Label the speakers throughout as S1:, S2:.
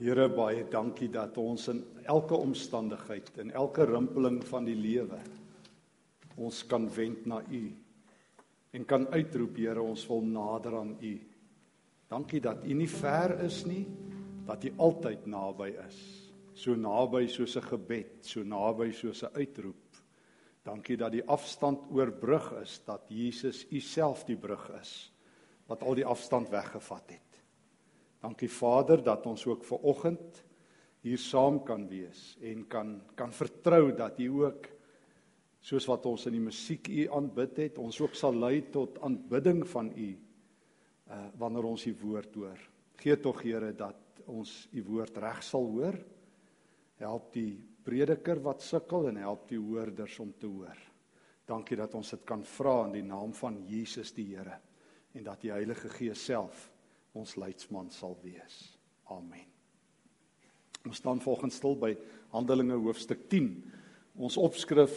S1: Here baie dankie dat ons in elke omstandigheid en elke rimpeling van die lewe ons kan wend na U en kan uitroep Here ons wil nader aan U. Dankie dat U nie ver is nie, dat U altyd naby is. So naby soos 'n gebed, so naby soos 'n uitroep. Dankie dat die afstand oorbrug is, dat Jesus U self die brug is wat al die afstand weggevat het. Dankie Vader dat ons ook ver oggend hier saam kan wees en kan kan vertrou dat U ook soos wat ons in die musiek U aanbid het, ons ook sal lei tot aanbidding van U uh wanneer ons U woord hoor. Gee tog Here dat ons U woord reg sal hoor. Help die prediker wat sukkel en help die hoorders om te hoor. Dankie dat ons dit kan vra in die naam van Jesus die Here en dat die Heilige Gees self ons leidsman sal wees. Amen. Ons staan volgens stil by Handelinge hoofstuk 10. Ons opskrif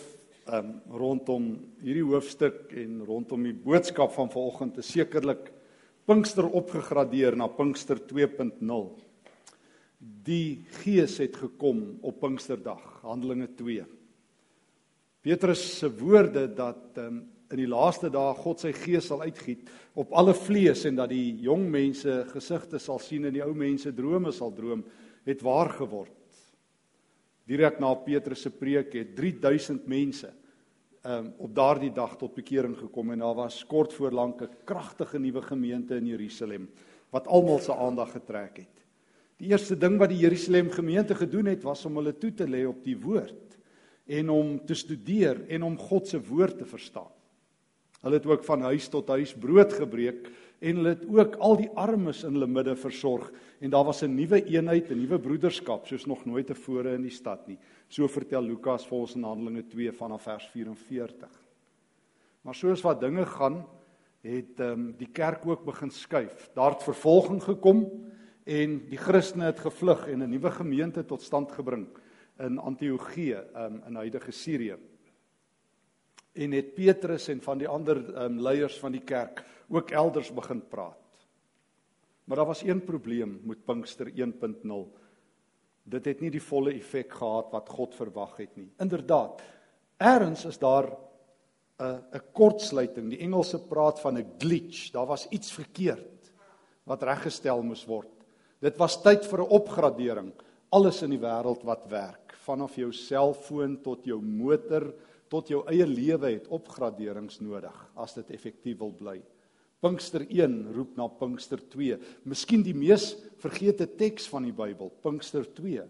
S1: um, rondom hierdie hoofstuk en rondom die boodskap van vanoggend is sekerlik Pinkster opgegradeer na Pinkster 2.0. Die Gees het gekom op Pinksterdag, Handelinge 2. Petrus se woorde dat um, in die laaste dae God sy gees sal uitgiet op alle vlees en dat die jong mense gesigte sal sien en die ou mense drome sal droom, het waar geword. Direk na Petrus se preek het 3000 mense um op daardie dag tot bekering gekom en daar was kort voor lank 'n kragtige nuwe gemeente in Jerusalem wat almal se aandag getrek het. Die eerste ding wat die Jerusalem gemeente gedoen het was om hulle toe te lê op die woord en om te studeer en om God se woord te verstaan. Hulle het ook van huis tot huis brood gebreek en hulle het ook al die armes in hulle midde versorg en daar was 'n nuwe eenheid, 'n nuwe broederskap soos nog nooit tevore in die stad nie. So vertel Lukas vir ons in Handelinge 2 vanaf vers 44. Maar soos wat dinge gaan, het ehm um, die kerk ook begin skuif. Daar het vervolging gekom en die Christene het gevlug en 'n nuwe gemeente tot stand gebring in Antiochië um, in huidige Sirië en het Petrus en van die ander um, leiers van die kerk ook elders begin praat. Maar daar was een probleem met Pinkster 1.0. Dit het nie die volle effek gehad wat God verwag het nie. Inderdaad, eers is daar 'n 'n kortsluiting. Die Engelse praat van 'n glitch. Daar was iets verkeerd wat reggestel moes word. Dit was tyd vir 'n opgradering. Alles in die wêreld wat werk, vanaf jou selfoon tot jou motor, tot jou eie lewe het opgraderings nodig as dit effektief wil bly. Pinkster 1 roep na Pinkster 2. Miskien die mees vergete teks van die Bybel, Pinkster 2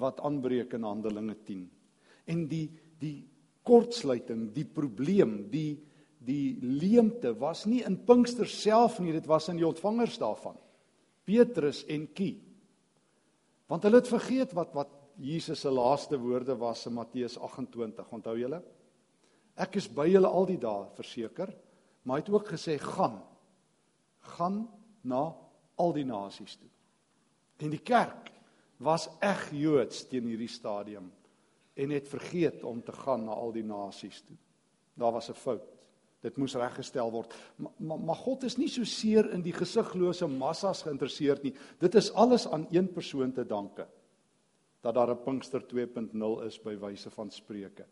S1: wat aanbreek in Handelinge 10. En die die kortsluiting, die probleem, die die leemte was nie in Pinkster self nie, dit was in die ontvangers daarvan. Petrus en Kie. Want hulle het vergeet wat wat Jesus se laaste woorde was in Matteus 28. Onthou julle? Ek is by julle al die dae, verseker, maar hy het ook gesê gaan. Gaan na al die nasies toe. En die kerk was eg Joods teen hierdie stadium en het vergeet om te gaan na al die nasies toe. Daar was 'n fout. Dit moes reggestel word. Maar, maar maar God is nie so seer in die gesiglose massas geïnteresseerd nie. Dit is alles aan een persoon te danke dat daar 'n Pinkster 2.0 is by wyse van Spreuke.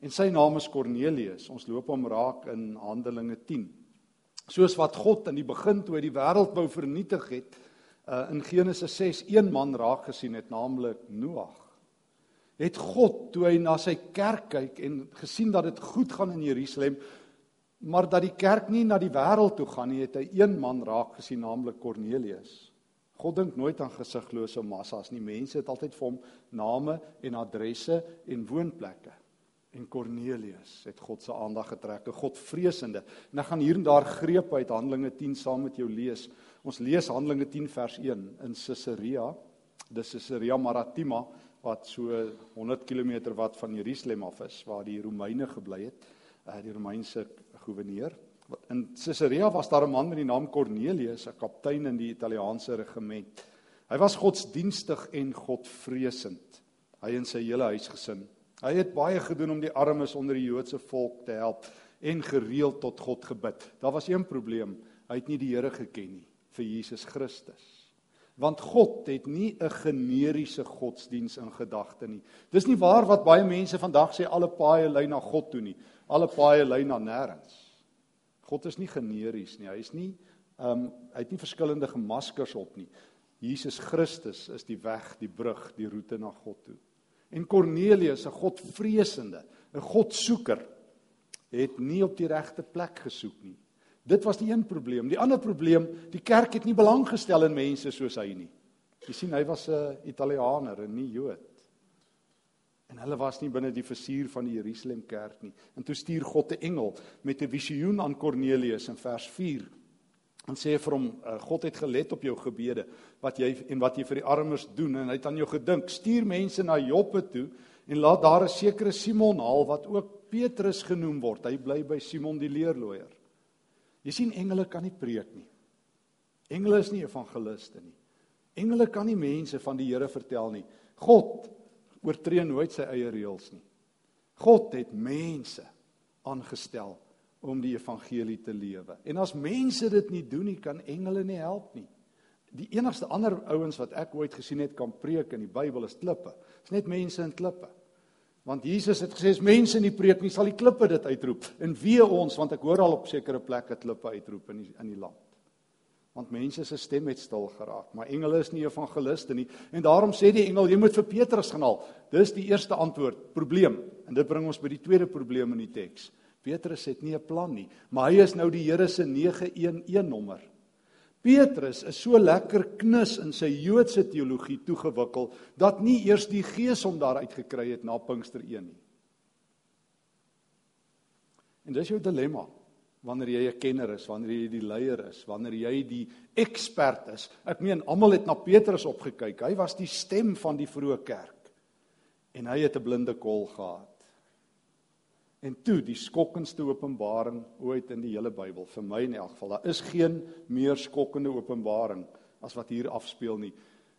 S1: En sy naam is Kornelius. Ons loop hom raak in Handelinge 10. Soos wat God in die begin toe hy die wêreld wou vernietig het, uh, in Genesis 6 een man raak gesien het, naamlik Noag. Het God toe hy na sy kerk kyk en gesien dat dit goed gaan in Jerusalem, maar dat die kerk nie na die wêreld toe gaan nie, het hy een man raak gesien, naamlik Kornelius. God dink nooit aan gesiglose massas nie. Mense het altyd vir hom name en adresse en woonplekke. En Kornelius het God se aandag getrek, 'n Godvreesende. En ek gaan hier en daar grepe uit Handelinge 10 saam met jou lees. Ons lees Handelinge 10 vers 1 in Caesarea. Dis Caesarea Maritima wat so 100 km wat van Jerusalem af is waar die Romeine gebly het, uh, die Romeinse goewerneur. In Caesarea was daar 'n man met die naam Cornelius, 'n kaptein in die Italiaanse regiment. Hy was godsdienstig en godvreesend. Hy en sy hele huisgesin. Hy het baie gedoen om die armes onder die Joodse volk te help en gereeld tot God gebid. Daar was een probleem, hy het nie die Here geken nie vir Jesus Christus. Want God het nie 'n generiese godsdiens in gedagte nie. Dis nie waar wat baie mense vandag sê alle paaie lei na God toe nie. Alle paaie lei na nêrens. God is nie generies nie. Hy is nie ehm um, hy het nie verskillende gemaskers op nie. Jesus Christus is die weg, die brug, die roete na God toe. En Kornelius, 'n Godvreesende, 'n Godsoeker, het nie op die regte plek gesoek nie. Dit was die een probleem. Die ander probleem, die kerk het nie belang gestel in mense soos hy nie. Jy sien, hy was 'n Italianer en nie Jood. En hulle was nie binne die versuur van die Jerusalem kerk nie. En toe stuur God 'n engel met 'n visioen aan Kornelius in vers 4. En sê vir hom, eh, God het gelet op jou gebede wat jy en wat jy vir die armes doen en hy het aan jou gedink. Stuur mense na Joppe toe en laat daar 'n sekere Simon haal wat ook Petrus genoem word. Hy bly by Simon die leerloier. Jy sien engele kan nie preek nie. Engele is nie evangeliste nie. Engele kan nie mense van die Here vertel nie. God oortree nooit sy eie reëls nie. God het mense aangestel om die evangelie te lewe. En as mense dit nie doen nie, kan engele nie help nie. Die enigste ander ouens wat ek ooit gesien het kan preek in die Bybel is klippe. Dis net mense in klippe. Want Jesus het gesê as mense nie preek nie, sal die klippe dit uitroep. En wee ons, want ek hoor al op sekere plekke klippe uitroep in die, in die land want mense se stem het stil geraak, maar engele is nie evangeliste nie. En daarom sê die engel, jy moet vir Petrus gaan haal. Dis die eerste antwoord, probleem. En dit bring ons by die tweede probleem in die teks. Petrus het nie 'n plan nie, maar hy is nou die Here se 911 nommer. Petrus is so lekker knus in sy Joodse teologie toegewikkel dat nie eers die Gees hom daaruit gekry het na Pinkster 1 nie. En dis jou dilemma wanneer jy 'n kenner is, wanneer jy die leier is, wanneer jy die ekspert is. Ek meen almal het na Petrus opgekyk. Hy was die stem van die vroeë kerk. En hy het 'n blinde kol gehad. En toe die skokkendste openbaring ooit in die hele Bybel vir my in elk geval. Daar is geen meer skokkende openbaring as wat hier afspeel nie.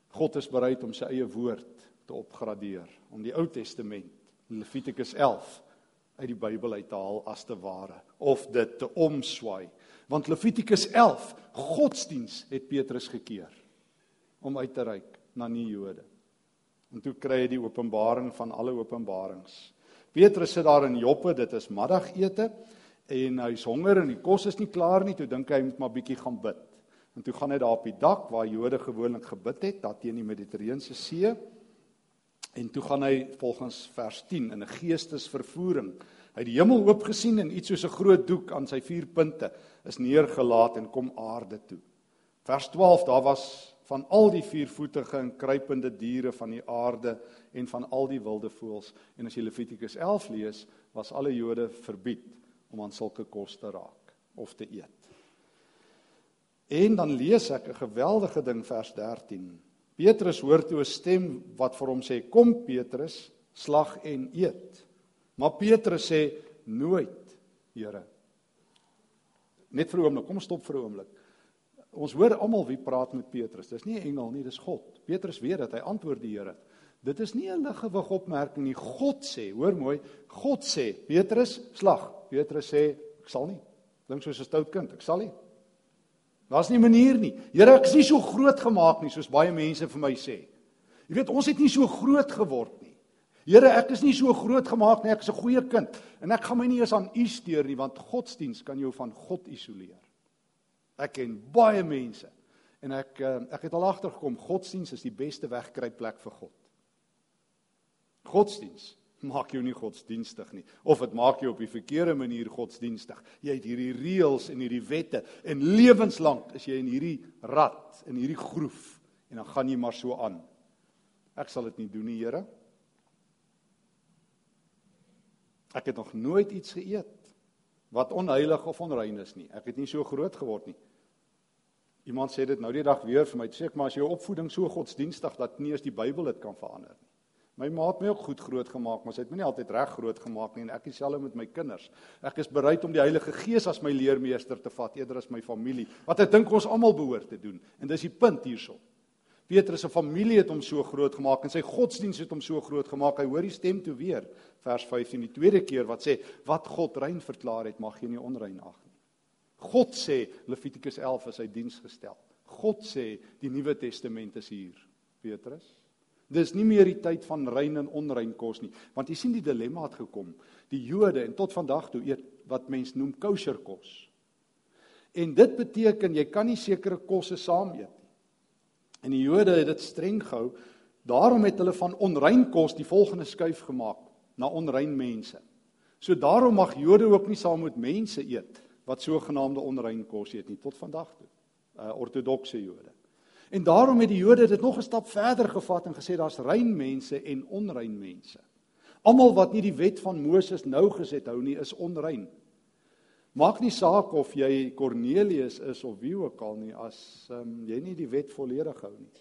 S1: God is bereid om sy eie woord te opgradeer, om die Ou Testament, Levitikus 11 uit die Bybel uit te haal as te ware of dit te omswaai. Want Levitikus 11, godsdiens het Petrus gekeer om uit te reik na nie Jode. En toe kry hy die openbaring van alle openbarings. Petrus sit daar in Joppe, dit is middagete en hy's honger en die kos is nie klaar nie, toe dink hy moet maar bietjie gaan bid. En toe gaan hy daar op die dak waar Jode gewoonlik gebid het, daar teen die Mediterrane See. En toe gaan hy volgens vers 10 in 'n geestesvervoering. Hy het die hemel oop gesien en iets soos 'n groot doek aan sy vier punte is neergelaat en kom aarde toe. Vers 12, daar was van al die viervoetige en kruipende diere van die aarde en van al die wilde voëls. En as jy Levitikus 11 lees, was alle Jode verbied om aan sulke kos te raak of te eet. En dan lees ek 'n geweldige ding vers 13. Petrus hoor toe 'n stem wat vir hom sê: "Kom Petrus, slag en eet." Maar Petrus sê: "Nooit, Here." Net vir 'n oomblik, kom stop vir 'n oomblik. Ons hoor almal wie praat met Petrus. Dis nie 'n engel nie, dis God. Petrus weet dat hy antwoord die Here. Dit is nie 'n liggewig opmerking nie. God sê, hoor mooi, God sê: "Petrus, slag." Petrus sê: "Ek sal nie." Dink soos 'n stout kind, ek sal nie. Daar's nie 'n manier nie. Here, ek is nie so groot gemaak nie soos baie mense vir my sê. Jy weet, ons het nie so groot geword nie. Here, ek is nie so groot gemaak nie. Ek is 'n goeie kind en ek gaan my nie eens aan U steur nie want godsdiens kan jou van God isoleer. Ek ken baie mense en ek eh, ek het al agtergekom godsdiens is die beste wegkruipplek vir God. Godsdiens maak jou nie godsdienstig nie of dit maak jou op die verkeerde manier godsdienstig. Jy het hierdie reëls en hierdie wette en lewenslank is jy in hierdie rad, in hierdie groef en dan gaan jy maar so aan. Ek sal dit nie doen nie, Here. Ek het nog nooit iets geëet wat onheilig of onrein is nie. Ek het nie so groot geword nie. Iemand sê dit nou die dag weer vir my. Sê ek maar as jou opvoeding so godsdienstig dat nie eens die Bybel dit kan verander nie. My ma het my ook goed groot gemaak, maar sy het my nie altyd reg groot gemaak nie en ek dieselfde met my kinders. Ek is bereid om die Heilige Gees as my leermeester te vat eerder as my familie. Wat ek dink ons almal behoort te doen. En dis die punt hierso. Petrus se familie het hom so groot gemaak en sy godsdiens het hom so groot gemaak. Hy hoor die stem toe weer, vers 15, die tweede keer wat sê wat God rein verklaar het, mag nie onrein ag nie. God sê Levitikus 11 is hy diens gestel. God sê die Nuwe Testament is hier, Petrus. Dis nie meer die tyd van rein en onrein kos nie, want jy sien die dilemma het gekom. Die Jode en tot vandag toe eet wat mens noem kosher kos. En dit beteken jy kan nie sekere kosse saam eet nie. En die Jode het dit streng gehou. Daarom het hulle van onrein kos die volgende skuif gemaak na onrein mense. So daarom mag Jode ook nie saam met mense eet wat sogenaamde onrein kos eet nie tot vandag toe. Uh ortodokse Jode. En daarom het die Jode dit nog 'n stap verder gevat en gesê daar's rein mense en onrein mense. Almal wat nie die wet van Moses nou geset hou nie, is onrein. Maak nie saak of jy Cornelius is of wie ook al nie as um, jy nie die wet volledig hou nie.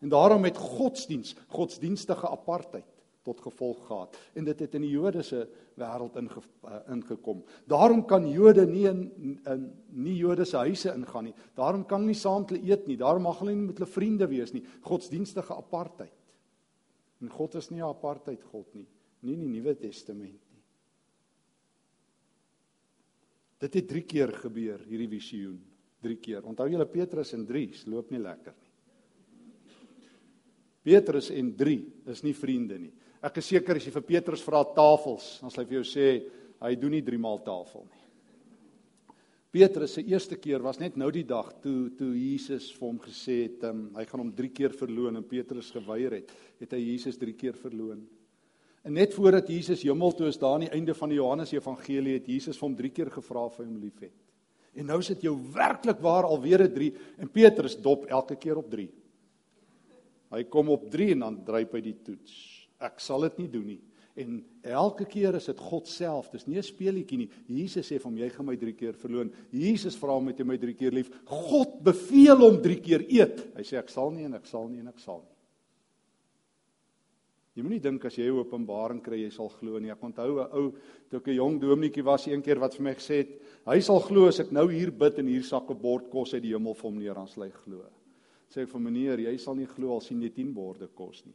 S1: En daarom het godsdiens, godsdienstige apartheid tot gevolg gehad en dit het in die Jodese wêreld inge, uh, ingekom. Daarom kan Jode nie in in nie Jodese huise ingaan nie. Daarom kan hulle nie saam hulle eet nie. Daarom mag hulle nie met hulle vriende wees nie. Godsdienstige apartheid. En God is nie 'n apartheid God nie, nie in die Nuwe Testament nie. Dit het 3 keer gebeur hierdie visioen, 3 keer. Onthou julle Petrus en Dries loop nie lekker nie. Petrus en 3 is nie vriende nie. Ek is seker as jy vir Petrus vra tafels, dan sal hy vir jou sê hy doen nie 3 maal tafel nie. Petrus se eerste keer was net nou die dag toe toe Jesus vir hom gesê het um, hy gaan hom 3 keer verloon en Petrus geweier het, het hy Jesus 3 keer verloon. En net voordat Jesus hemel toe is daar aan die einde van die Johannes Evangelie het Jesus vir hom 3 keer gevra of hy hom liefhet. En nou sit jou werklik waar alweer 'n 3 en Petrus dop elke keer op 3. Hy kom op 3 en dan dryp hy die toets. Ek sal dit nie doen nie. En elke keer is dit God self. Dis nie 'n speelietjie nie. Jesus sê vir hom jy gaan my 3 keer verloon. Jesus vra hom het jy my 3 keer lief. God beveel hom 3 keer eet. Hy sê ek sal nie en ek sal nie en ek sal nie. Jy moenie dink as jy 'n openbaring kry jy sal glo nie. Ek onthou 'n ou toe ek 'n jong dominetjie was een keer wat vir my gesê het, hy sal glo as ek nou hier bid en hier sak 'n bord kos uit die hemel vir hom neer aan sly glo. Sê ek vir meneer, jy sal nie glo al sien jy 10 borde kos nie.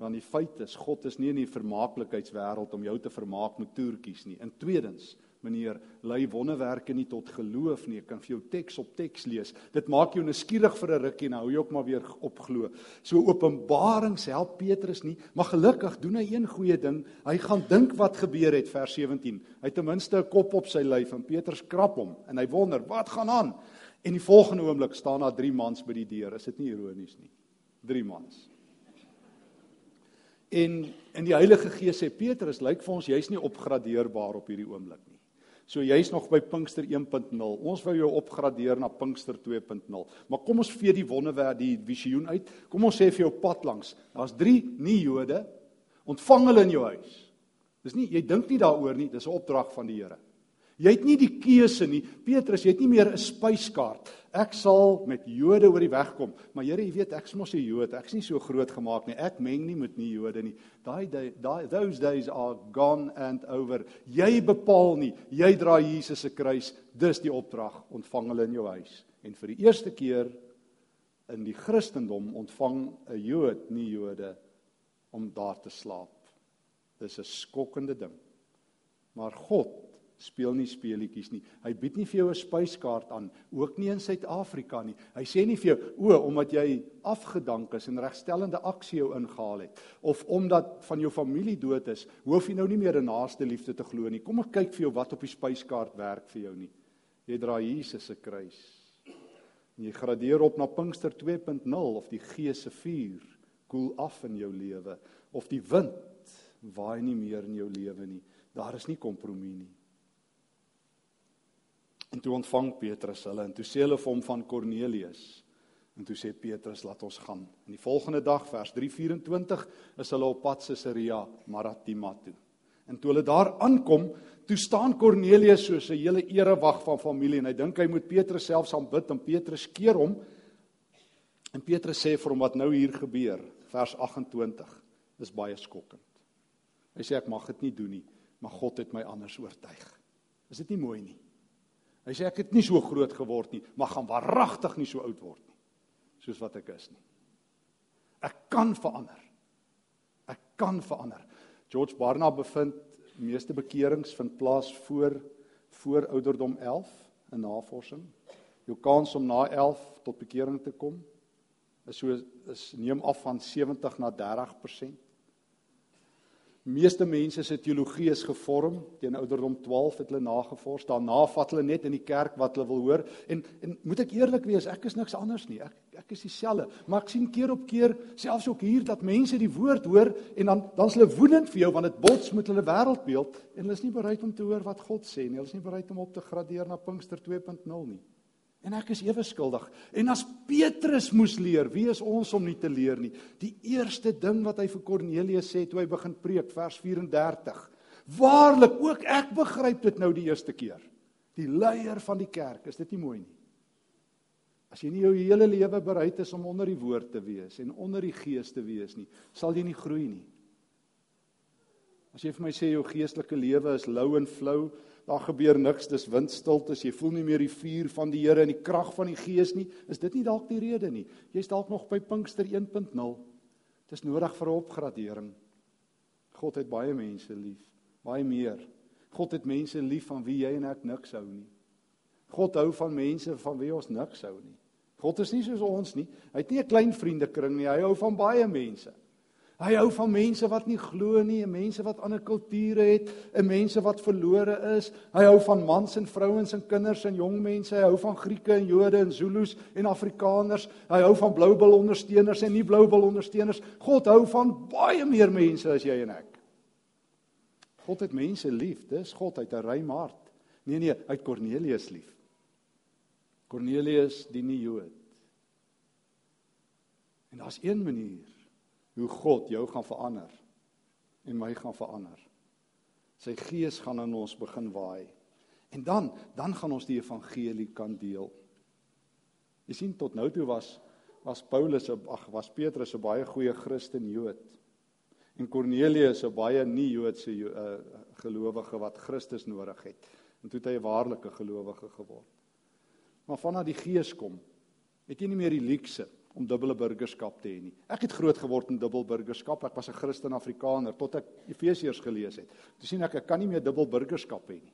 S1: Want die feit is God is nie in die vermaaklikheidswêreld om jou te vermaak met toertjies nie. In tweedens, meneer, lei wonderwerke nie tot geloof nie. Ek kan vir jou teks op teks lees. Dit maak jou nuuskierig vir 'n rukkie en hou jou ook maar weer opglo. So Openbarings help Petrus nie, maar gelukkig doen hy een goeie ding. Hy gaan dink wat gebeur het vers 17. Hy het ten minste 'n kop op sy lyf en Petrus krap hom en hy wonder, wat gaan aan? En die volgende oomblik staan daar drie mans by die deur. Is dit nie ironies nie? Drie mans. En in die Heilige Gees sê Petrus, lyk vir ons jy's nie opgradeerbaar op hierdie oomblik nie. So jy's nog by Pinkster 1.0. Ons wou jou opgradeer na Pinkster 2.0. Maar kom ons vee die wonderwerk die visioen uit. Kom ons sê vir jou pad langs. Daar's 3 nie Jode. Ontvang hulle in jou huis. Dis nie jy dink nie daaroor nie, dis 'n opdrag van die Here. Jy het nie die keuse nie. Petrus, jy het nie meer 'n spyskaart. Ek sal met Jode oor die weg kom. Maar Here, jy weet ek's mos 'n Jood. Ek's nie so groot gemaak nie. Ek meng nie met nie Jode nie. Daai daai those days are gone and over. Jy bepaal nie. Jy dra Jesus se kruis. Dis die opdrag. Ontvang hulle in jou huis. En vir die eerste keer in die Christendom ontvang 'n Jood nie Jode om daar te slaap. Dis 'n skokkende ding. Maar God speel nie speelietjies nie. Hy bied nie vir jou 'n spyskaart aan, ook nie in Suid-Afrika nie. Hy sê nie vir jou, o, omdat jy afgedank is en regstellende aksie jou ingehaal het of omdat van jou familie dood is, hoef jy nou nie meer 'n naaste liefde te glo nie. Kom ek kyk vir jou wat op die spyskaart werk vir jou nie. Jy dra Jesus se kruis. En jy gradeer op na Pinkster 2.0 of die Gees se vuur koel af in jou lewe of die wind waai nie meer in jou lewe nie. Daar is nie kompromie nie. En toe ontvang Petrus hulle en toe sê hulle vir hom van Kornelius. En toe sê Petrus laat ons gaan. En die volgende dag vers 3:24 is hulle op pad Caesarea Maritima toe. En toe hulle daar aankom, toe staan Kornelius soos 'n hele erewag van familie en hy dink hy moet Petrus selfs aanbid en Petrus keer hom. En Petrus sê vir hom wat nou hier gebeur, vers 28, is baie skokkend. Hy sê ek mag dit nie doen nie, maar God het my anders oortuig. Is dit nie mooi nie? Hy sê ek het nie so groot geword nie, maar gaan waaragtig nie so oud word nie soos wat ek is nie. Ek kan verander. Ek kan verander. George Barna bevind meeste bekerings vind plaas voor voor ouderdom 11 in navorsing. Jou kans om na 11 tot bekering te kom is so is neem af van 70 na 30%. Meeste mense se teologie is gevorm teen ouderdom 12 het hulle nagevors. Daarna vat hulle net in die kerk wat hulle wil hoor. En en moet ek eerlik wees, ek is niks anders nie. Ek ek is dieselfde. Maar ek sien keer op keer selfs ook hier dat mense die woord hoor en dan dan's hulle woedend vir jou want dit bots met hulle wêreldbeeld en hulle is nie bereid om te hoor wat God sê nie. Hulle is nie bereid om op te gradeer na Pinkster 2.0 nie. En ek is ewe skuldig. En as Petrus moes leer, wie is ons om nie te leer nie? Die eerste ding wat hy vir Kornelius sê toe hy begin preek, vers 34. Waarlik, ook ek begryp dit nou die eerste keer. Die leier van die kerk, is dit nie mooi nie? As jy nie jou hele lewe bereid is om onder die woord te wees en onder die gees te wees nie, sal jy nie groei nie. As jy vir my sê jou geestelike lewe is lou en flou, daar gebeur niks, dis windstiltes, jy voel nie meer die vuur van die Here en die krag van die Gees nie, is dit nie dalk die rede nie. Jy's dalk nog by Pinkster 1.0. Dis nodig vir 'n opgradering. God het baie mense lief, baie meer. God het mense lief van wie jy en ek niks hou nie. God hou van mense van wie ons niks hou nie. God is nie soos ons nie. Hy het nie 'n klein vriendekring nie. Hy hou van baie mense. Hy hou van mense wat nie glo nie, mense wat ander kulture het, en mense wat verlore is. Hy hou van mans en vrouens en kinders en jong mense. Hy hou van Grieke en Jode en Zulus en Afrikaners. Hy hou van bloubil ondersteuners en nie bloubil ondersteuners. God hou van baie meer mense as jy en ek. God het mense lief. Dis God uit 'n ruim hart. Nee nee, uit Kornelius lief. Kornelius die nie Jood. En daar's een manier hoe God jou gaan verander en my gaan verander. Sy gees gaan in ons begin waai. En dan dan gaan ons die evangelie kan deel. Jy sien tot nou toe was was Paulus ag was Petrus 'n baie goeie Christen Jood. En Kornelius 'n baie nie Joodse uh, gelowige wat Christus nodig het. En toe het hy 'n waarlike gelowige geword. Maar vanaf die Gees kom, het jy nie meer die luukse om dubbele burgerskap te hê nie. Ek het groot geword in dubbel burgerskap. Ek was 'n Christen Afrikaner tot ek Efesiërs gelees het. Toe sien ek ek kan nie meer dubbel burgerskap hê nie.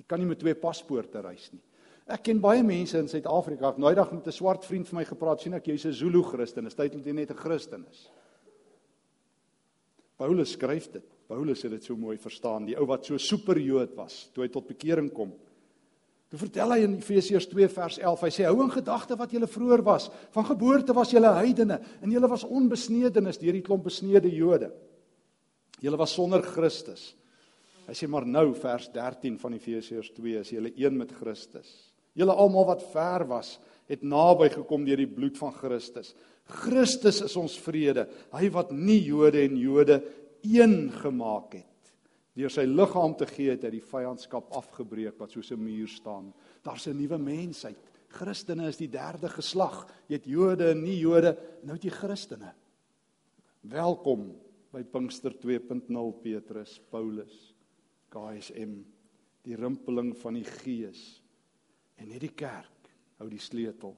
S1: Ek kan nie met twee paspoorte reis nie. Ek ken baie mense in Suid-Afrika. Ek nouydag met 'n swart vriend van my gepraat, sien ek jy's 'n Zulu Christen. Is tyd om jy net 'n Christen is. Paulus skryf dit. Paulus het dit so mooi verstaan, die ou wat so super Jood was toe hy tot bekering kom. Toe vertel hy in Efesiërs 2 vers 11, hy sê hou in gedagte wat julle vroeër was. Van geboorte was julle heidene en julle was onbesnedenis deur die klomp besnede Jode. Julle was sonder Christus. Hy sê maar nou vers 13 van Efesiërs 2 is julle een met Christus. Julle almal wat ver was, het naby gekom deur die bloed van Christus. Christus is ons vrede, hy wat nie Jode en Jode een gemaak het deur sy liggaam te gee het hy die vyandskap afgebreek wat soos 'n muur staan. Daar's 'n nuwe mensheid. Christene is die derde geslag. Jy het Jode en nie Jode, nou het jy Christene. Welkom by Pinkster 2.0 Petrus, Paulus, KSM, die rimpeling van die Gees en net die kerk hou die sleutel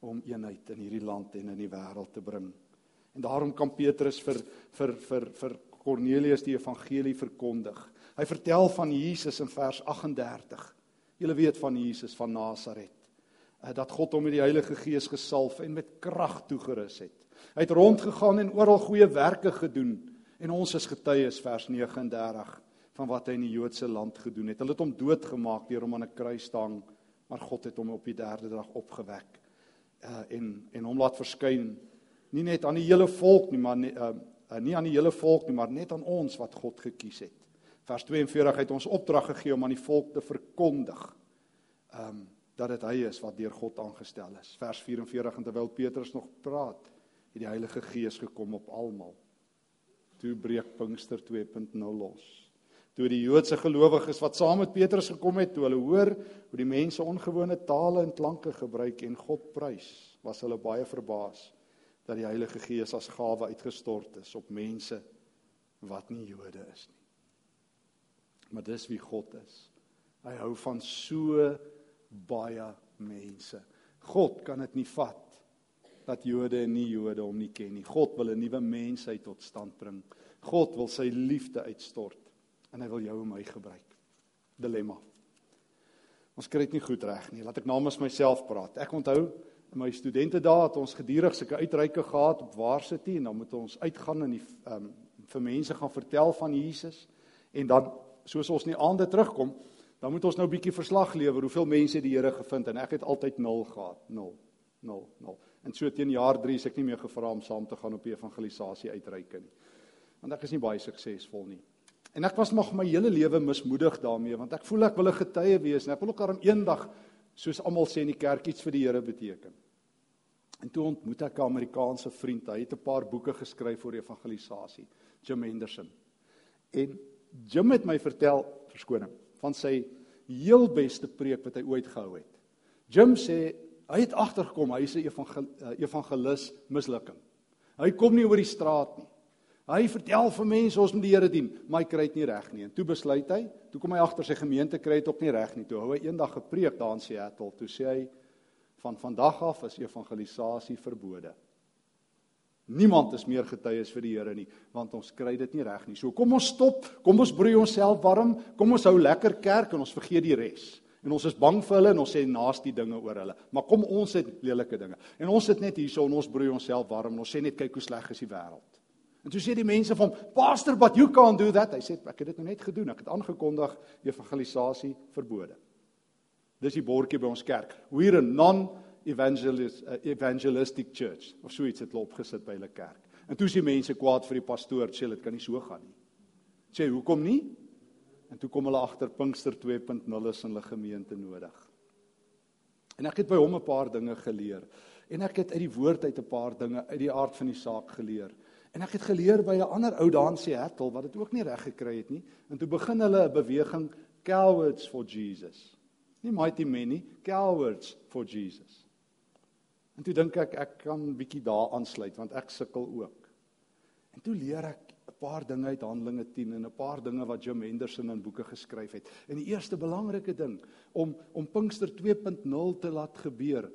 S1: om eenheid in hierdie land en in die wêreld te bring. En daarom kan Petrus vir vir vir vir Kornelius die evangelie verkondig. Hy vertel van Jesus in vers 38. Julle weet van Jesus van Nasaret. Eh, dat God hom met die Heilige Gees gesalf en met krag toegerus het. Hy het rondgegaan en oral goeie werke gedoen en ons is getuies vers 39 van wat hy in die Joodse land gedoen het. Hulle het hom doodgemaak deur hom aan 'n kruis te hang, maar God het hom op die 3de dag opgewek. Uh en en hom laat verskyn nie net aan die hele volk nie, maar uh, uh, nie aan die hele volk nie, maar net aan ons wat God gekies het. Vers 42 het ons opdrag gegee om aan die volk te verkondig. Ehm um, dat dit hy is wat deur God aangestel is. Vers 44 en terwyl Petrus nog praat, het die Heilige Gees gekom op almal. Toe breek Pinkster 2.0 los. Toe die Joodse gelowiges wat saam met Petrus gekom het, toe hulle hoor hoe die mense ongewone tale en klanke gebruik en God prys, was hulle baie verbaas dat die Heilige Gees as gawe uitgestort is op mense wat nie Jode is nie. Maar dis wie God is. Hy hou van so baie mense. God kan dit nie vat dat Jode en nie Jode hom nie ken nie. God wil 'n nuwe mensheid tot stand bring. God wil sy liefde uitstort en hy wil jou en my gebruik. Dilemma. Ons kry dit nie goed reg nie. Laat ek namens myself praat. Ek onthou in my studente dae het ons gedurig sulke uitreike gehad op Varsity en dan moet ons uitgaan en die um, vir mense gaan vertel van Jesus en dan soos ons in die aande terugkom, dan moet ons nou 'n bietjie verslag lewer hoeveel mense die Here gevind en ek het altyd 0 gehad. 0. 0. 0. En so teen jaar 3 is ek nie meer gevra om saam te gaan op evangelisasie uitreike nie. Want ek is nie baie suksesvol nie. En ek was nog my hele lewe mismoedig daarmee want ek voel ek wil 'n getuie wees en ek wil ook daarom eendag soos almal sê in die kerk iets vir die Here beteken. En toe ontmoet ek 'n Amerikaanse vriend. Hy het 'n paar boeke geskryf oor evangelisasie, Jim Henderson. En Jim het my vertel, verskoning, van sy heel beste preek wat hy ooit gehou het. Jim sê hy het agtergekom hy is 'n evangel, eh, evangelis mislukking. Hy kom nie oor die straat nie. Hy vertel vir mense ons moet die Here dien, maar hy kry dit nie reg nie. En toe besluit hy, toe kom hy agter sy gemeente kry dit ook nie reg nie. Toe hou hy eendag 'n preek daar in Seattle, toe sê hy van vandag af is evangelisasie verbode. Niemand is meer getuies vir die Here nie, want ons kry dit nie reg nie. So kom ons stop, kom ons broei onsself warm, kom ons hou lekker kerk en ons vergeet die res. En ons is bang vir hulle en ons sê naasty dinge oor hulle. Maar kom ons het lelike dinge. En ons sit net hierso en ons broei onsself warm en ons sê net kyk hoe sleg is die wêreld. En toe sê die mense van hom, "Pastor, but you can't do that." Hy sê, "Ek het dit nou net gedoen. Ek het aangekondig evangelisasie verbode." Dis die bordjie by ons kerk. We're a non evangelist uh, evangelistic church of so iets het hulle opgesit by hulle kerk. En toe sien mense kwaad vir die pastoor, sê dit kan nie so gaan nie. Sê hoekom nie? En toe kom hulle agter Pinkster 2.0 is in hulle gemeente nodig. En ek het by hom 'n paar dinge geleer. En ek het uit die woord uit 'n paar dinge uit die aard van die saak geleer. En ek het geleer by 'n ander ou daar in Seattle wat dit ook nie reg gekry het nie. En toe begin hulle 'n beweging Cowards for Jesus. Nie mighty men nie, Cowards for Jesus. En toe dink ek ek kan bietjie daar aansluit want ek sukkel ook. En toe leer ek 'n paar dinge uit Handelinge 10 en 'n paar dinge wat Jim Henderson in boeke geskryf het. En die eerste belangrike ding om om Pinkster 2.0 te laat gebeur.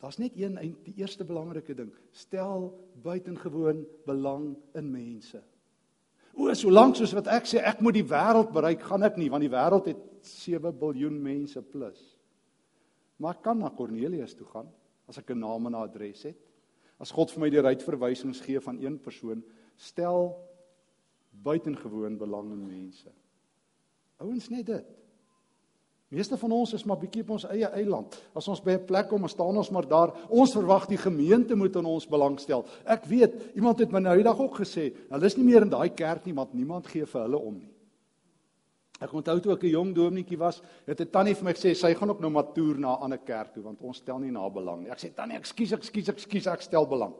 S1: Daar's net een die eerste belangrike ding. Stel buitengewoon belang in mense. O, solank soos wat ek sê ek moet die wêreld bereik, gaan ek nie want die wêreld het 7 miljard mense plus. Maar ek kan na Cornelius toe gaan as ek 'n naam en 'n adres het. As God vir my die uitverwysings gee van een persoon, stel buitengewoon belang in mense. Ouens net dit. Meeste van ons is maar bietjie op ons eie eiland. As ons by 'n plek kom, staan ons maar daar. Ons verwag die gemeente moet aan ons belangstel. Ek weet, iemand het my nou die dag ook gesê, hulle is nie meer in daai kerk nie, want niemand gee vir hulle om nie. Ek onthou toe ek 'n jong dominetjie was, het 'n tannie vir my gesê sy gaan ook nou maar toer na 'n ander kerk toe want ons stel nie na belang nie. Ek sê tannie, ekskuus, ekskuus, ekskuus, ek stel belang.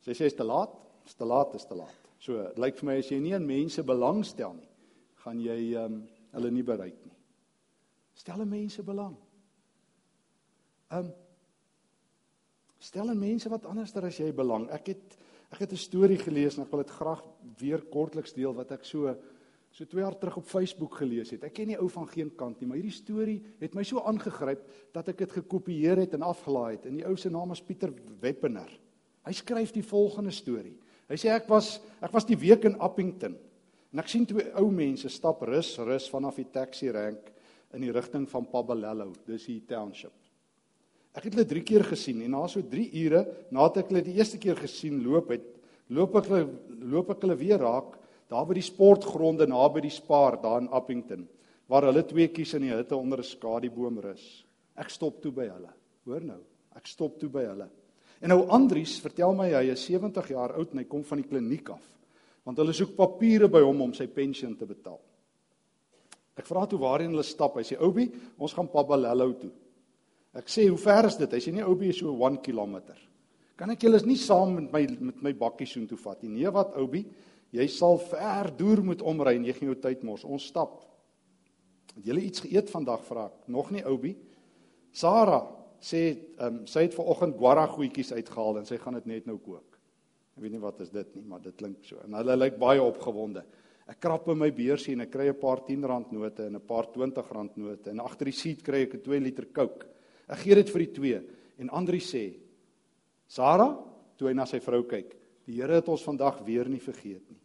S1: Sy sê is te laat, is te laat, is te laat. So, dit lyk vir my as jy nie aan mense belangstel nie, gaan jy ehm um, hulle nie bereik nie. Stel aan mense belang. Ehm um, stel aan mense wat anderster as jy belang. Ek het ek het 'n storie gelees en ek wil dit graag weer kortliks deel wat ek so so 2 jaar terug op Facebook gelees het. Ek ken nie ou van geen kant nie, maar hierdie storie het my so aangegryp dat ek dit gekopieer het en afgelaai het. En die ou se naam is Pieter Weppener. Hy skryf die volgende storie. Hy sê ek was ek was die week in Appington en ek sien twee ou mense stap rus rus vanaf die taxi rank in die rigting van Pabalello, dis die township. Ek het hulle 3 keer gesien en na so 3 ure nadat ek hulle die eerste keer gesien loop het, loop ek loop ek hulle weer raak daar by die sportgronde naby die Spar daar in Appington waar hulle twee kies in die hitte onder 'n skadieboom rus. Ek stop toe by hulle. Hoor nou, ek stop toe by hulle. En nou Andries vertel my hy is 70 jaar oud en hy kom van die kliniek af want hulle soek papiere by hom om sy pensioen te betaal. Ek vra toe waarheen hulle stap. Hy sê Obi, ons gaan Pabalello toe. Ek sê hoe ver is dit? Hy sê nie Obi is so 1 km. Kan ek julle nie saam met my met my bakkie soontoe vat nie? Nee, wat Obi? Jy sal ver deur moet omry en jy gaan jou tyd mors. Ons stap. Het julle iets geëet vandag vra ek? Nog nie Obi. Sarah sê ehm um, sy het vanoggend guara goedjies uitgehaal en sy gaan dit net nou kook. Ek weet nie wat is dit nie, maar dit klink so. En hulle lyk baie opgewonde. Ek krap in my beursie en ek kry 'n paar 10 rand note en 'n paar 20 rand note en agter die seat kry ek 'n 2 liter Coke. Ek gee dit vir die twee en Andri sê: "Sarah, toe hy na sy vrou kyk, Die Here het ons vandag weer nie vergeet nie.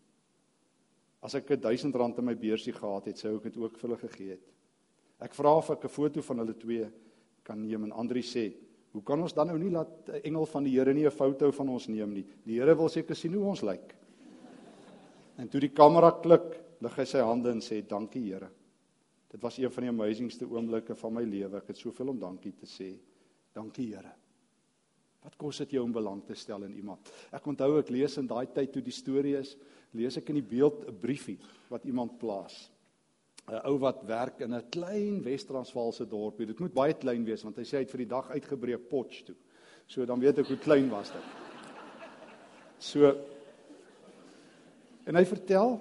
S1: As ek 1000 rand in my beursie gehad het, sou ek dit ook vir hulle gegee het. Ek vra of ek 'n foto van hulle twee kan neem en Andri sê, "Hoe kan ons dan nou nie laat 'n engel van die Here nie 'n foto van ons neem nie? Die Here wil seker sien hoe ons lyk." En toe die kamera klik, lig hy sy hande en sê, "Dankie Here." Dit was een van die amazingste oomblikke van my lewe. Ek het soveel om dankie te sê. Dankie Here. Wat kos dit jou om belang te stel in iemand? Ek onthou ek lees in daai tyd toe die storie is, lees ek in die beeld 'n briefie wat iemand plaas. 'n Ou wat werk in 'n klein Wes-Transvaalse dorpie. Dit moet baie klein wees want hy sê hy het vir die dag uitgebreek Potch toe. So dan weet ek hoe klein was dit. So en hy vertel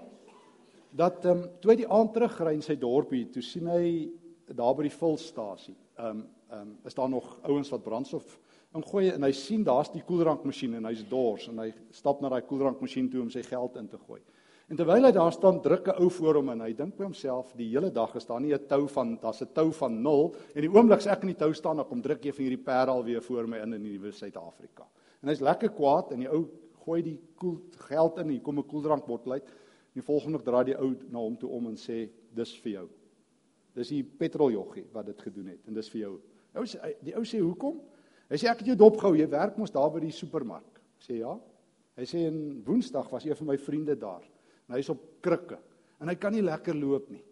S1: dat ehm um, toe hy die aand terugry in sy dorpie, toe sien hy daar by die vulstasie. Ehm um, ehm um, is daar nog ouens wat brandstof ingooi en hy sien daar's die koeldrankmasjien en hy's dors en hy stap na daai koeldrankmasjien toe om sy geld in te gooi. En terwyl hy daar staan, druk 'n ou voor hom en hy dink by homself, die hele dag is daar nie 'n tou van daar's 'n tou van 0 en die oomblik as ek in die tou staan, dan kom druk jy van hierdie perde al weer voor my in in die Suid-Afrika. En hy's lekker kwaad en die ou gooi die koel geld in, hier kom 'n koeldrankbottel uit. Die volgende draai die ou na hom toe om en sê, "Dis vir jou." Dis die petroljoggie wat dit gedoen het en dis vir jou. Ou die ou sê, "Hoekom?" Hy sê ek het jou dopgehou, jy werk mos daar by die supermark. Ek sê ja. Hy sê en Woensdag was een van my vriende daar. En hy's op krikke en hy kan nie lekker loop nie.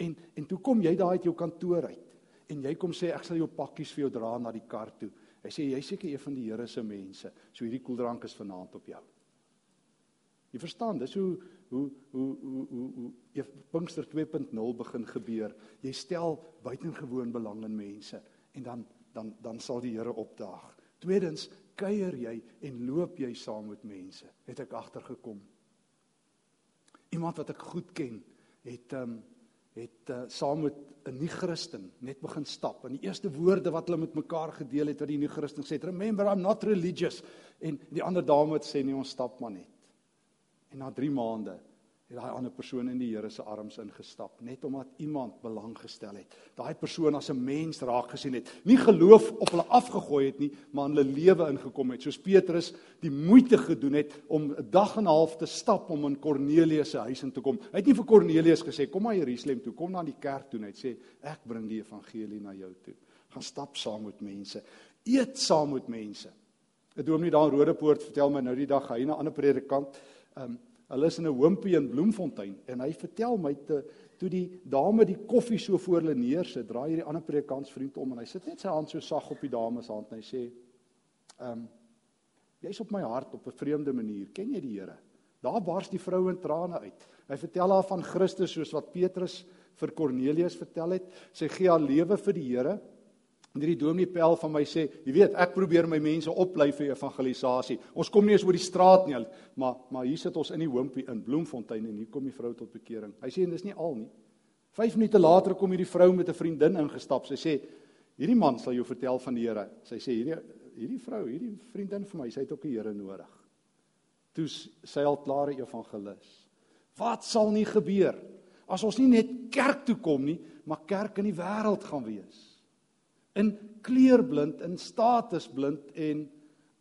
S1: En en toe kom jy daar uit jou kantoor uit en jy kom sê ek sal jou pakkies vir jou dra na die kar toe. Hy sê jy's seker een van die Here se mense. So hierdie koeldrank is vanaand op jou. Jy verstaan, dis hoe hoe hoe hoe hoe hoe Pinkster 2.0 begin gebeur. Jy stel buitengewoon belang in mense en dan dan dan sal die Here opdaag. Tweedens, kuier jy en loop jy saam met mense? Het ek agtergekom. Iemand wat ek goed ken, het ehm um, het uh, saam met 'n nie-Christen net begin stap. En die eerste woorde wat hulle met mekaar gedeel het wat die nie-Christen sê, "Remember I'm not religious." En die ander dame het sê, "Nee, ons stap maar net." En na 3 maande het daai ander persoon in die Here se arms ingestap net omdat iemand belang gestel het. Daai persoon as 'n mens raak gesien het, nie geloof op hulle afgegooi het nie, maar in hulle lewe ingekom het. Soos Petrus die moeite gedoen het om 'n dag en 'n half te stap om in Kornelius se huis in te kom. Hy het nie vir Kornelius gesê kom maar Jerusalem toe, kom na die kerk toe net sê ek bring die evangelie na jou toe. Gaan stap saam met mense, eet saam met mense. 'n Dominee daar in Rodepoort vertel my nou die dag hy 'n ander predikant, ehm um, Hulle is in 'n hoompie in Bloemfontein en hy vertel my te toe die dame die koffie so voor hulle neersit, draai hierdie ander predikantsvriend om en hy sit net sy hand so sag op die dame se hand en hy sê: "Ehm um, jy's op my hart op 'n vreemde manier. Ken jy die Here?" Daar bars die vrou in trane uit. Hy vertel haar van Christus soos wat Petrus vir Kornelius vertel het. Sy gee haar lewe vir die Here. En hierdie dominee Pel van my sê, jy weet, ek probeer my mense oplei vir evangelisasie. Ons kom nie eens oor die straat nie, maar maar hier sit ons in die hoompie in Bloemfontein en hier kom die vrou tot bekering. Hy sê en dis nie al nie. 5 minute later kom hierdie vrou met 'n vriendin ingestap. Sy sê, hierdie man sal jou vertel van die Here. Sy sê hierdie hierdie vrou, hierdie vriendin vir my, sy het ook die Here nodig. Toe sy al klare evangelis. Wat sal nie gebeur as ons nie net kerk toe kom nie, maar kerk in die wêreld gaan wees in kleurblind, in statusblind en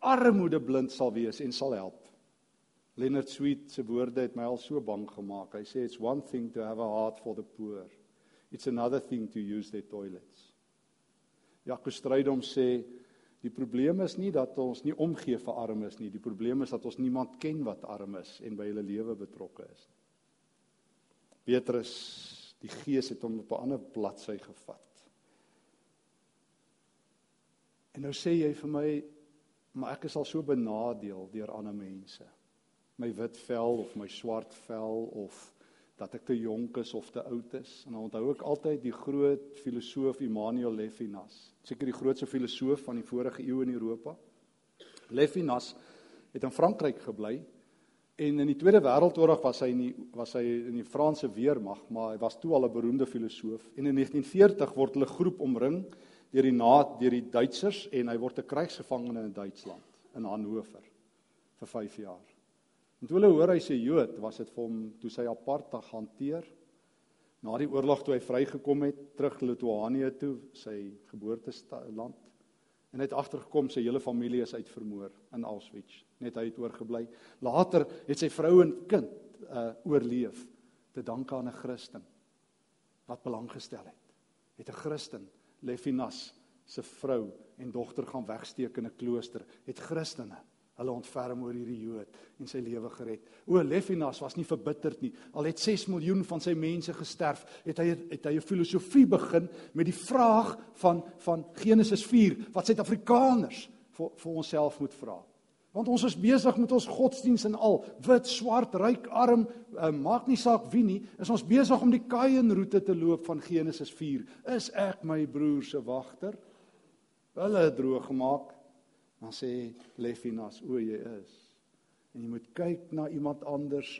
S1: armoedeblind sal wees en sal help. Leonard Sweet se woorde het my al so bang gemaak. Hy sê it's one thing to have a heart for the poor. It's another thing to use their toilets. Jacques Strydom sê die probleem is nie dat ons nie omgee vir armes nie. Die probleem is dat ons niemand ken wat arm is en by hulle lewe betrokke is. Petrus, die Gees het hom op 'n ander bladsy gevat. En nou sê jy vir my, maar ek is al so benadeel deur ander mense. My wit vel of my swart vel of dat ek te jonk is of te oud is. En dan onthou ek altyd die groot filosoof Immanuel Levinas, seker die grootste filosoof van die vorige eeu in Europa. Levinas het in Frankryk gebly en in die Tweede Wêreldoorlog was hy in die was hy in die Franse weermag, maar hy was toe al 'n beroemde filosoof. En in 1940 word hulle groep omring deur die naad deur die Duitsers en hy word 'n krygsgevangene in Duitsland in Hannover vir 5 jaar. En toe hulle hoor hy's 'n Jood, was dit vir hom toe sy apartheid hanteer. Na die oorlog toe hy vrygekom het, terug Lituanië toe, sy geboorteland. En hy het agtergekom sy hele familie is uitvermoor in Auschwitz, net hy het oorgebly. Later het sy vrou en kind uh oorleef te danke aan 'n Christen wat belang gestel het. het 'n Christen, Levinas se vrou en dogter gaan wegsteek in 'n klooster, het Christene hulle ontferm oor hierdie Jood en sy lewe gered. O Levinas was nie verbitterd nie. Al het 6 miljoen van sy mense gesterf, het hy het hy 'n filosofie begin met die vraag van van Genesis 4 wat Suid-Afrikaners vir vir onsself moet vra. Want ons is besig met ons godsdiens en al, wit, swart, ryk, arm, uh, maak nie saak wie nie, is ons besig om die Kain roete te loop van Genesis 4. Is ek my broer se wagter? Hulle het droog gemaak. Dan sê Lefinas, o jy is. En jy moet kyk na iemand anders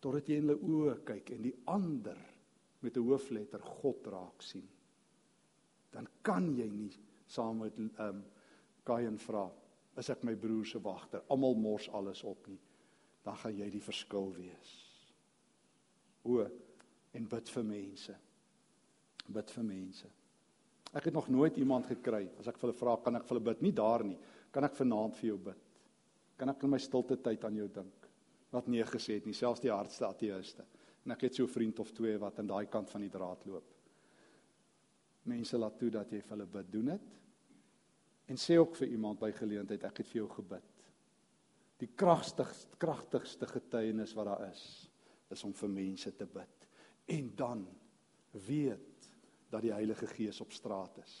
S1: totdat jy in hulle oë kyk en die ander met 'n hoofletter God raak sien. Dan kan jy nie saam met ehm um, Kain vra is ek my broer se wagter. Almal mors alles op nie. Dan gaan jy die verskil wees. O en bid vir mense. Bid vir mense. Ek het nog nooit iemand gekry as ek vir hulle vra kan ek vir hulle bid nie daar nie. Kan ek vanaand vir jou bid? Kan ek in my stilte tyd aan jou dink? Wat nee gesê het nie, selfs die hardste ateëste. En ek het so 'n vriend of twee wat aan daai kant van die draad loop. Mense laat toe dat jy vir hulle bid. Doen dit. En sê ook vir iemand by geleentheid ek het vir jou gebid. Die kragtigste kragtigste getuienis wat daar is, is om vir mense te bid. En dan weet dat die Heilige Gees op straat is.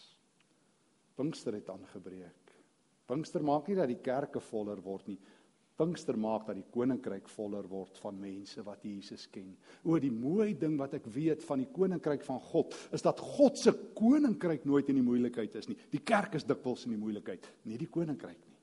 S1: Pinkster het aangebreek. Pinkster maak nie dat die kerke voller word nie. Pinkster maak dat die koninkryk voller word van mense wat Jesus ken. O die mooi ding wat ek weet van die koninkryk van God is dat God se koninkryk nooit in die moeilikheid is nie. Die kerk is dikwels in die moeilikheid, nie die koninkryk nie.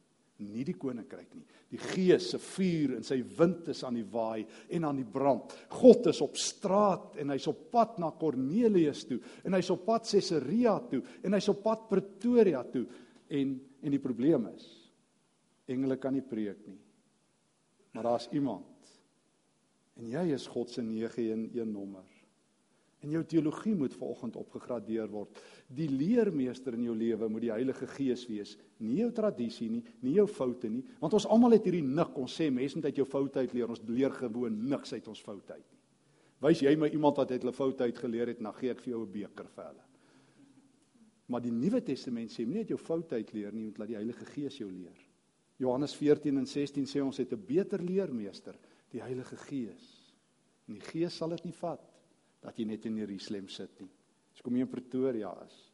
S1: Nie die koninkryk nie. Die Gees se vuur en sy wind is aan die waai en aan die brand. God is op straat en hy's op pad na Kornelius toe en hy's op pad Caesarea toe en hy's op pad Pretoria toe en en die probleem is engele kan nie preek nie Maar daar's iemand. En jy is God se 911 nommer. En jou teologie moet vanoggend opgegradeer word. Die leermeester in jou lewe moet die Heilige Gees wees, nie jou tradisie nie, nie jou foute nie, want ons almal het hierdie nik. Ons sê mense moet uit jou foute uit leer. Ons leer gewoon niks uit ons foute uit nie. Wys jy my iemand wat uit hulle foute uit geleer het, dan gee ek vir jou 'n beker vir hulle. Maar die Nuwe Testament sê moenie uit jou foute uit leer nie, moet laat die Heilige Gees jou leer. Johannes 14 en 16 sê ons het 'n beter leermeester, die Heilige Gees. En die Gees sal dit nie vat dat jy net in Jerusalem sit nie. As kom jy in Pretoria is.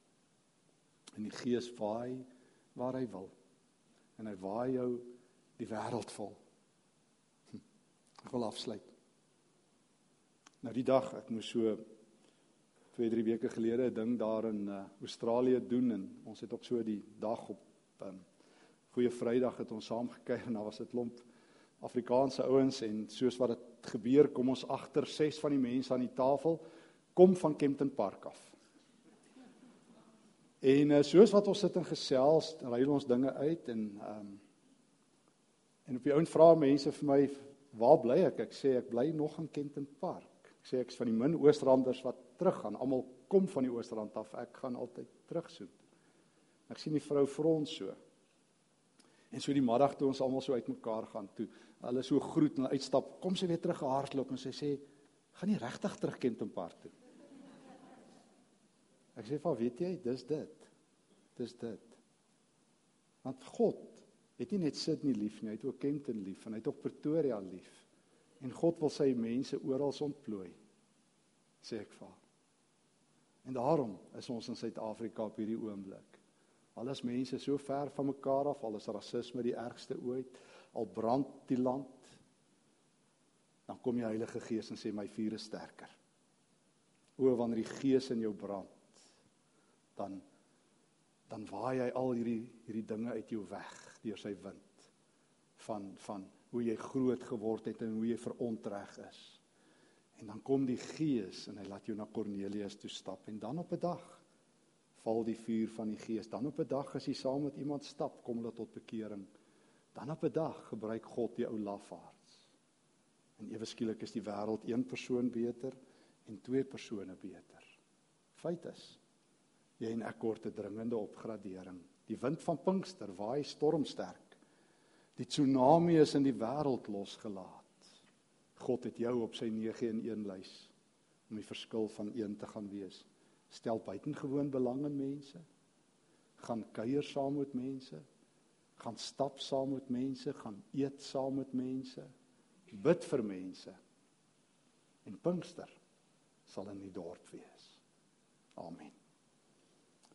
S1: En die Gees waai waar hy wil. En hy waai jou die wêreld vol. Hm. Ek wil afsluit. Nou die dag, ek moes so 2, 3 weke gelede 'n ding daar in uh, Australië doen en ons het ook so die dag op um, Goeie Vrydag het ons saam gekyk en daar was 'n klomp Afrikaanse ouens en soos wat dit gebeur, kom ons agter ses van die mense aan die tafel kom van Kempton Park af. En uh, soos wat ons sit en gesels, ry ons dinge uit en ehm um, en op die ouens vra mense vir my waar bly ek? Ek sê ek bly nog in Kempton Park. Ek sê ek's van die min Oostranders wat teruggaan. Almal kom van die Oostrand af. Ek gaan altyd terugsoek. Ek sien die vrou frons so. En so die middag toe ons almal so uitmekaar gaan toe, hulle so groet en uitstap, kom sy weer terug gehardloop en sy sê, "Gaan nie regtig terug Kenton Park toe." Ek sê, "Van weet jy, dis dit. Dis dit." Want God het nie net Sydney lief nie, hy het ook Kenton lief en hy het ook Pretoria lief. En God wil sy mense oral ontplooi. Sê ek vir. En daarom is ons in Suid-Afrika op hierdie oomblik. Al is mense so ver van mekaar af, al is rasisme die ergste ooit, al brand die land, dan kom die Heilige Gees en sê my vuur is sterker. O wanneer die Gees in jou brand, dan dan waai hy al hierdie hierdie dinge uit jou weg deur sy wind van van hoe jy groot geword het en hoe jy verontreg is. En dan kom die Gees en hy laat jou na Kornelius toe stap en dan op 'n dag val die vuur van die gees. Dan op 'n dag as jy saam met iemand stap, kom hulle tot bekering. Dan op 'n dag gebruik God die ou lafaards. En ewe skielik is die wêreld een persoon beter en twee persone beter. Feit is, jy en ek kort 'n dringende opgradering. Die wind van Pinkster waai stormsterk. Die tsunami is in die wêreld losgelaat. God het jou op sy 9 in 1 lys om die verskil van een te gaan wees Stel buitengewoon belang in mense. Gaan kuier saam met mense. Gaan stap saam met mense, gaan eet saam met mense. Bid vir mense. En Pinkster sal in die dorp wees. Amen.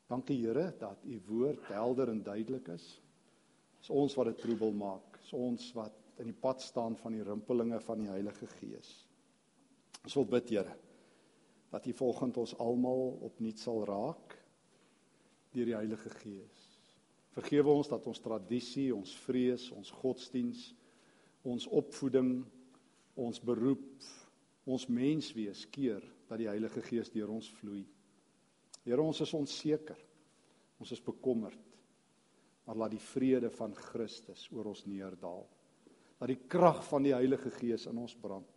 S1: Dankie Here dat u woord helder en duidelik is. Dis ons wat dit troebel maak. Dis ons wat in die pad staan van die rimpelinge van die Heilige Gees. Ons wil bid Here dat U volgens ons almal opnuut sal raak deur die Heilige Gees. Vergewe ons dat ons tradisie, ons vrees, ons godsdiens, ons opvoeding, ons beroep, ons menswees keer dat die Heilige Gees deur ons vloei. Here, ons is onseker. Ons is bekommerd. Maar laat die vrede van Christus oor ons neerdal. Laat die krag van die Heilige Gees in ons brand.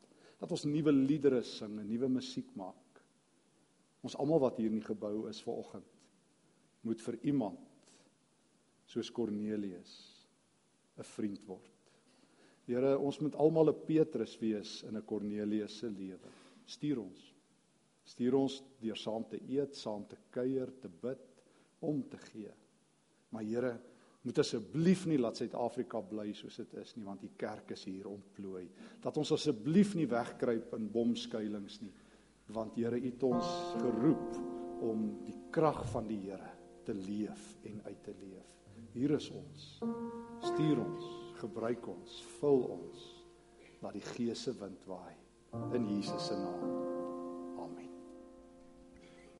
S1: Dat ons nuwe liedere sing en nuwe musiek maak. Ons almal wat hier in die gebou is vanoggend moet vir iemand soos Kornelius 'n vriend word. Here, ons moet almal 'n Petrus wees in 'n Kornelius se lewe. Stuur ons. Stuur ons deur saam te eet, saam te kuier, te bid, om te gee. Maar Here, moet asseblief nie laat Suid-Afrika bly soos dit is nie, want die kerk is hier ontplooi. Dat ons asseblief nie wegkruip in bomskuilings nie, want Here, U het ons geroep om die krag van die Here te leef en uit te leef. Hier is ons. Stuur ons, gebruik ons, vul ons. Laat die Gees se wind waai in Jesus se naam.